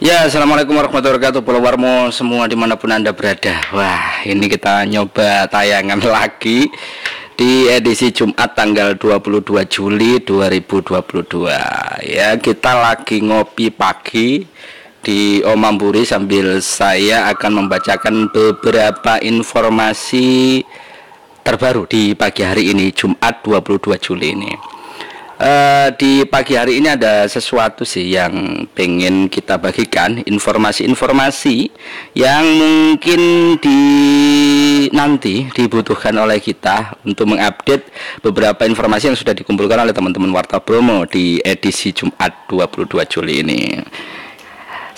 Ya, Assalamualaikum warahmatullahi wabarakatuh. Pulau Warmo semua di mana pun Anda berada. Wah, ini kita nyoba tayangan lagi Di edisi Jumat tanggal 22 Juli 2022 Ya, kita lagi ngopi pagi Di Omamburi sambil saya akan membacakan beberapa informasi terbaru di pagi hari ini Jumat 22 Juli ini Uh, di pagi hari ini ada sesuatu sih yang pengen kita bagikan informasi-informasi yang mungkin di nanti dibutuhkan oleh kita untuk mengupdate beberapa informasi yang sudah dikumpulkan oleh teman-teman Warta Bromo di edisi Jumat 22 Juli ini.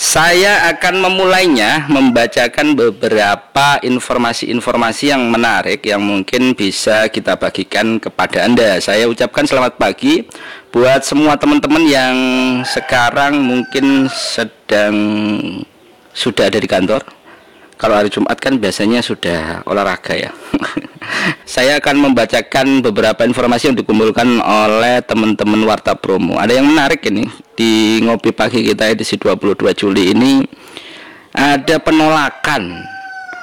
Saya akan memulainya membacakan beberapa informasi-informasi yang menarik yang mungkin bisa kita bagikan kepada Anda. Saya ucapkan selamat pagi buat semua teman-teman yang sekarang mungkin sedang sudah ada di kantor. Kalau hari Jumat kan biasanya sudah olahraga ya. Saya akan membacakan beberapa informasi yang dikumpulkan oleh teman-teman Warta Promo. Ada yang menarik ini di ngopi pagi kita edisi 22 Juli ini ada penolakan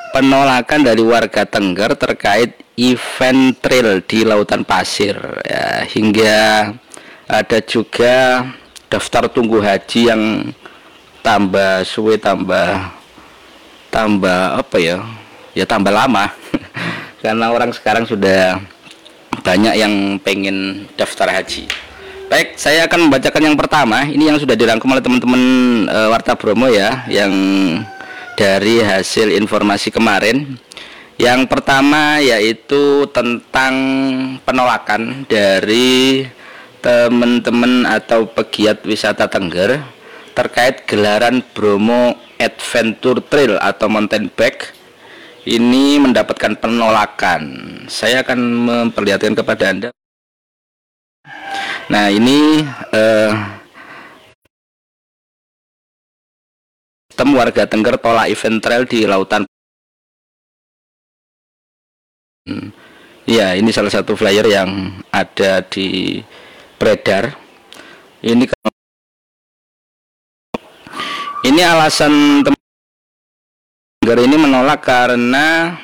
penolakan dari warga Tengger terkait event trail di lautan pasir ya, hingga ada juga daftar tunggu haji yang tambah suwe tambah tambah apa ya ya tambah lama karena orang sekarang sudah banyak yang pengen daftar haji Baik, saya akan membacakan yang pertama. Ini yang sudah dirangkum oleh teman-teman e, Warta Bromo ya, yang dari hasil informasi kemarin. Yang pertama yaitu tentang penolakan dari teman-teman atau pegiat wisata Tengger terkait gelaran Bromo Adventure Trail atau mountain bike ini mendapatkan penolakan. Saya akan memperlihatkan kepada Anda Nah ini uh, tem warga Tengger tolak event trail di lautan. Ya ini salah satu flyer yang ada di beredar. Ini ini alasan Tengger ini menolak karena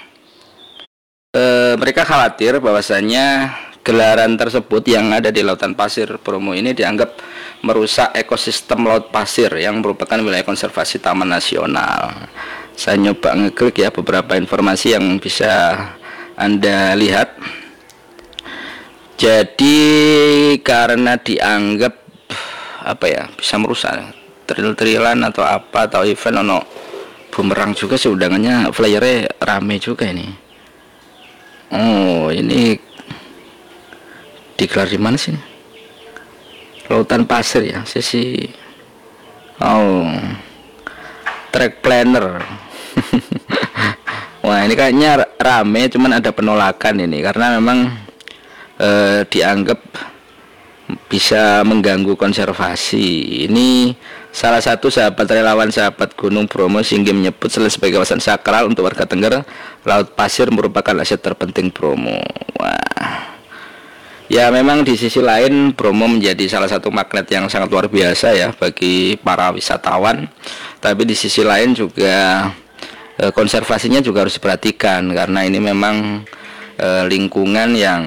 uh, mereka khawatir bahwasanya gelaran tersebut yang ada di lautan pasir Bromo ini dianggap merusak ekosistem laut pasir yang merupakan wilayah konservasi taman nasional. Saya nyoba ngeklik ya beberapa informasi yang bisa Anda lihat. Jadi karena dianggap apa ya bisa merusak tril-trilan atau apa atau event ono bumerang juga sih undangannya. Flyernya rame juga ini. Oh ini digelar di mana sih lautan pasir ya sisi oh track planner. Wah ini kayaknya rame cuman ada penolakan ini karena memang eh, dianggap bisa mengganggu konservasi. Ini salah satu sahabat relawan sahabat Gunung Bromo sehingga menyebut selain sebagai kawasan sakral untuk warga Tengger laut pasir merupakan aset terpenting Bromo wah Ya memang di sisi lain Bromo menjadi salah satu magnet yang sangat luar biasa ya bagi para wisatawan. Tapi di sisi lain juga e, konservasinya juga harus diperhatikan karena ini memang e, lingkungan yang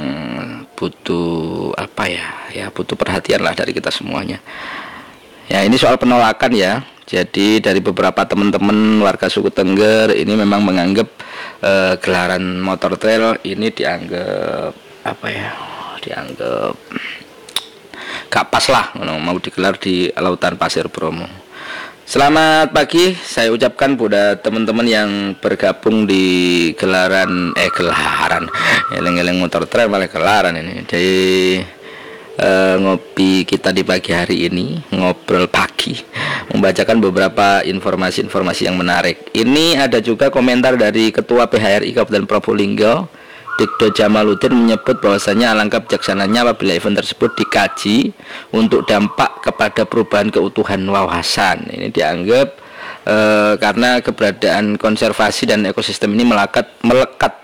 butuh apa ya? Ya butuh perhatian lah dari kita semuanya. Ya ini soal penolakan ya. Jadi dari beberapa teman-teman warga suku Tengger ini memang menganggap e, gelaran motor trail ini dianggap apa ya? dianggap gak pas lah mau digelar di lautan pasir Bromo Selamat pagi, saya ucapkan buat teman-teman yang bergabung di gelaran eh gelaran eleng-eleng motor trail malah gelaran ini jadi uh, ngopi kita di pagi hari ini ngobrol pagi membacakan beberapa informasi-informasi yang menarik ini ada juga komentar dari Ketua PHRI Kabupaten Probolinggo Dikdo Jamaluddin menyebut bahwasanya alangkah bijaksananya apabila event tersebut dikaji untuk dampak kepada perubahan keutuhan wawasan. Ini dianggap e, karena keberadaan konservasi dan ekosistem ini melekat melekat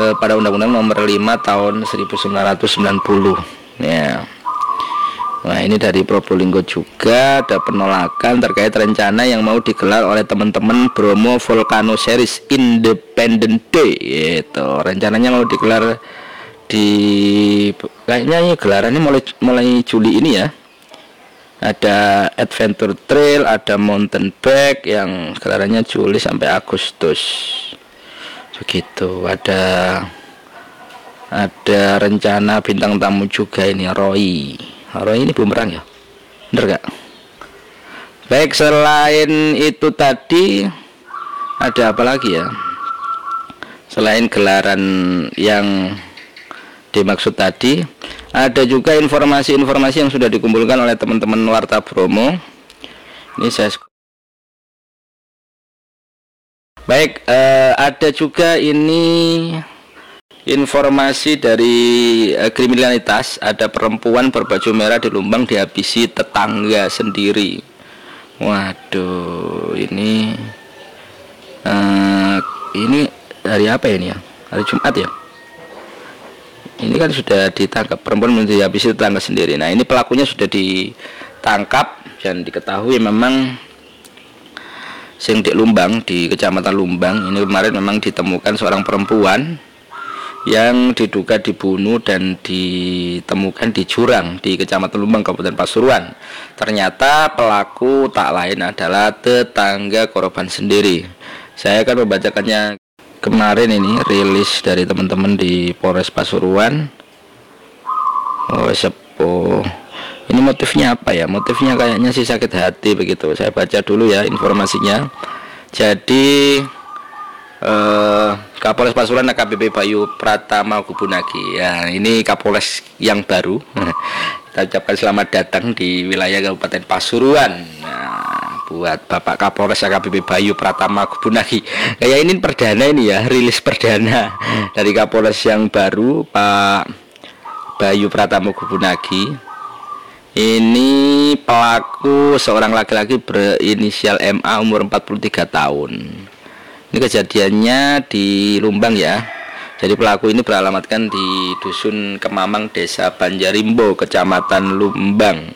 e, pada Undang-Undang Nomor 5 Tahun 1990. Ya. Nah ini dari Probolinggo juga ada penolakan terkait rencana yang mau digelar oleh teman-teman Bromo Volcano Series Independent Day itu rencananya mau digelar di kayaknya ini gelarannya mulai mulai Juli ini ya. Ada adventure trail ada mountain bike yang gelarannya Juli sampai Agustus. Begitu ada ada rencana bintang tamu juga ini Roy. Roy ini bumerang ya? Bener gak baik selain itu tadi ada apa lagi ya? Selain gelaran yang dimaksud tadi ada juga informasi-informasi yang sudah dikumpulkan oleh teman-teman Warta Bromo. Ini saya baik eh, ada juga ini Informasi dari uh, kriminalitas ada perempuan berbaju merah di Lumbang dihabisi tetangga sendiri. Waduh, ini uh, ini hari apa ini ya? Hari Jumat ya? Ini kan sudah ditangkap perempuan dihabisi tetangga sendiri. Nah, ini pelakunya sudah ditangkap dan diketahui memang sing di Lumbang di Kecamatan Lumbang ini kemarin memang ditemukan seorang perempuan yang diduga dibunuh dan ditemukan di jurang di Kecamatan Lumbang Kabupaten Pasuruan. Ternyata pelaku tak lain adalah tetangga korban sendiri. Saya akan membacakannya kemarin ini rilis dari teman-teman di Polres Pasuruan. Oh, sepo. Ini motifnya apa ya? Motifnya kayaknya sih sakit hati begitu. Saya baca dulu ya informasinya. Jadi eh, Kapolres Pasuruan AKBP Bayu Pratama Gubunagi. Ya, ini Kapolres yang baru. Kita ucapkan selamat datang di wilayah Kabupaten Pasuruan. Nah, buat Bapak Kapolres AKBP Bayu Pratama Gubunagi. Kayak ini perdana ini ya, rilis perdana dari Kapolres yang baru Pak Bayu Pratama Gubunagi. Ini pelaku seorang laki-laki berinisial MA umur 43 tahun. Ini kejadiannya di Lumbang ya. Jadi pelaku ini beralamatkan di Dusun Kemamang, Desa Banjarimbo, Kecamatan Lumbang.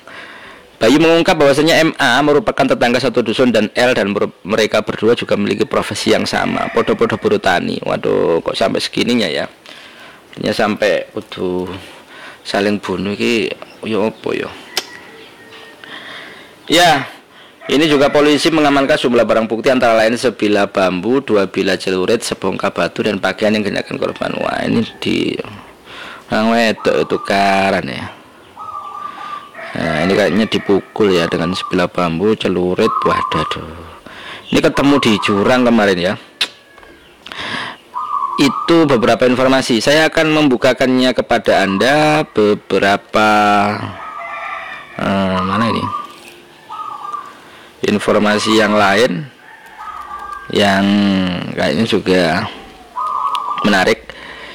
Bayu mengungkap bahwasanya MA merupakan tetangga satu dusun dan L dan mereka berdua juga memiliki profesi yang sama, podo-podo buru tani. Waduh, kok sampai segininya ya? Artinya sampai kudu saling bunuh ki yo opo yo. Ya, ini juga polisi mengamankan sejumlah barang bukti antara lain sebilah bambu, dua bilah celurit, sebongkah batu dan pakaian yang dikenakan korban. Wah, ini di orang wedok itu karan ya. Nah, ini kayaknya dipukul ya dengan sebilah bambu, celurit. Waduh. Ini ketemu di jurang kemarin ya. Itu beberapa informasi. Saya akan membukakannya kepada Anda beberapa uh, mana ini? Informasi yang lain yang kayaknya juga menarik.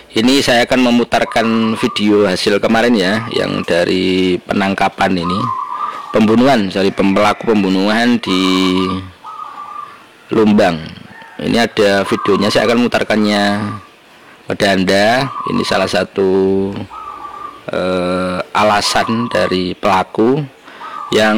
Ini saya akan memutarkan video hasil kemarin ya yang dari penangkapan ini. Pembunuhan dari pelaku pembunuhan di Lumbang. Ini ada videonya saya akan memutarkannya pada anda. Ini salah satu eh, alasan dari pelaku yang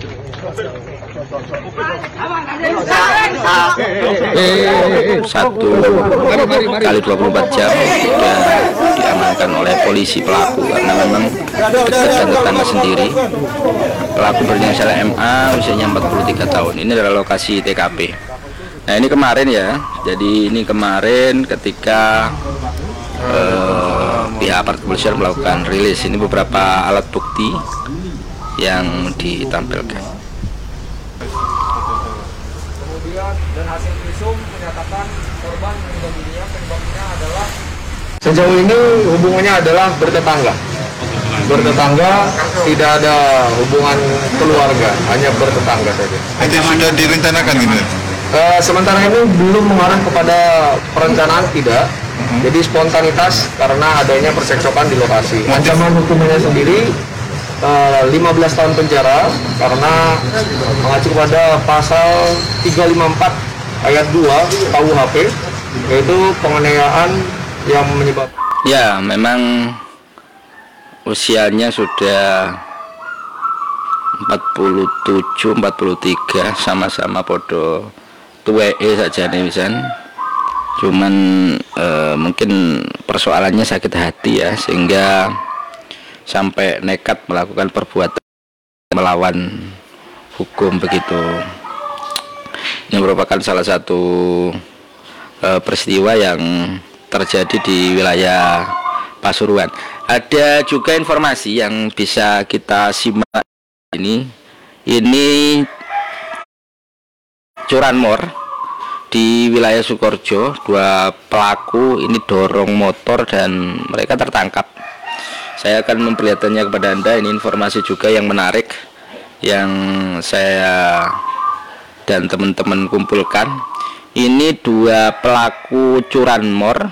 Satu kali 24 jam sudah diamankan oleh polisi pelaku karena memang dan tetangga sendiri. Pelaku berinisial MA usianya 43 tahun. Ini adalah lokasi TKP. Nah ini kemarin ya, jadi ini kemarin ketika eh, pihak aparat kepolisian melakukan rilis ini beberapa alat bukti yang ditampilkan. Dan hasil visum menyatakan korban meninggal dunia penyebabnya adalah sejauh ini hubungannya adalah bertetangga. Bertetangga tidak ada hubungan keluarga hanya bertetangga saja. Itu sudah direncanakan gitu uh, sementara ini belum mengarah kepada perencanaan tidak. Jadi spontanitas karena adanya percekcokan di lokasi. Ancaman hukumannya sendiri eh, 15 tahun penjara karena mengacu kepada pasal 354 ayat 2 KUHP yaitu penganiayaan yang menyebabkan Ya, memang usianya sudah 47 43 sama-sama podo tuweke saja nih Wisan. Cuman eh, mungkin persoalannya sakit hati ya sehingga sampai nekat melakukan perbuatan melawan hukum begitu. Ini merupakan salah satu eh, peristiwa yang terjadi di wilayah Pasuruan. Ada juga informasi yang bisa kita simak ini. Ini curanmor di wilayah Sukorjo. Dua pelaku ini dorong motor dan mereka tertangkap. Saya akan memperlihatkannya kepada Anda. Ini informasi juga yang menarik yang saya dan teman-teman kumpulkan. Ini dua pelaku curanmor.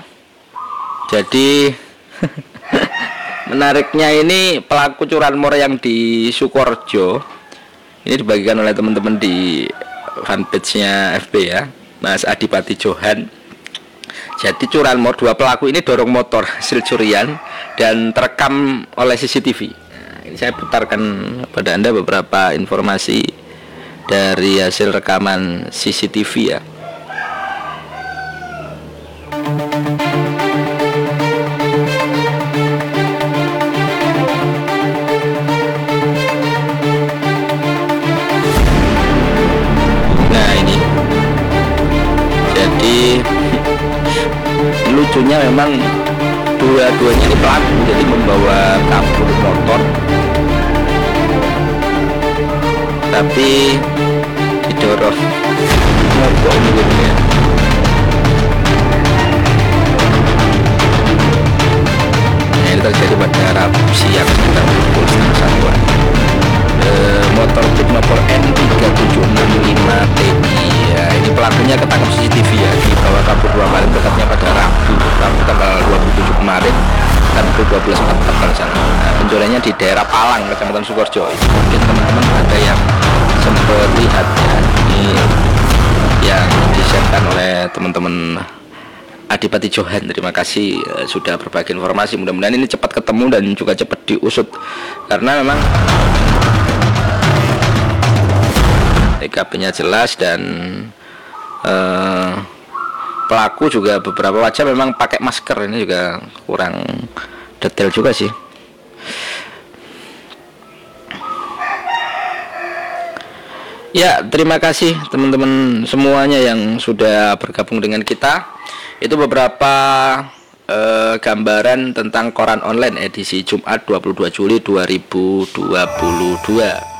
Jadi menariknya ini pelaku curanmor yang di Sukorjo ini dibagikan oleh teman-teman di fanpage-nya FB ya Mas Adipati Johan jadi curanmor dua pelaku ini dorong motor hasil curian dan terekam oleh CCTV nah, ini saya putarkan pada anda beberapa informasi dari hasil rekaman CCTV ya. Nah ini. Jadi Lucunya memang Dua-duanya ini pelaku Jadi membawa kabur. motor Tapi Didorong. Mogok ini gitu ya Nah, ini terjadi pada Rabu siang sekitar pukul setengah satuan Eh, motor Jeep nomor N3765 TI ya, ini pelakunya ketangkap CCTV ya. Dibawa kabur dua kali dekatnya pada Rabu Rabu tanggal 27 kemarin dan pukul 12.44 kalau salah. Nah, pencuriannya di daerah Palang kecamatan Sukoharjo mungkin teman-teman ada yang sempat lihat ya ini yang disiapkan oleh teman-teman Adipati Johan. Terima kasih eh, sudah berbagi informasi. Mudah-mudahan ini cepat ketemu dan juga cepat diusut. Karena memang TKP-nya jelas dan eh, pelaku juga beberapa wajah memang pakai masker. Ini juga kurang detail juga sih. Ya, terima kasih teman-teman semuanya yang sudah bergabung dengan kita. Itu beberapa eh, gambaran tentang koran online edisi Jumat 22 Juli 2022.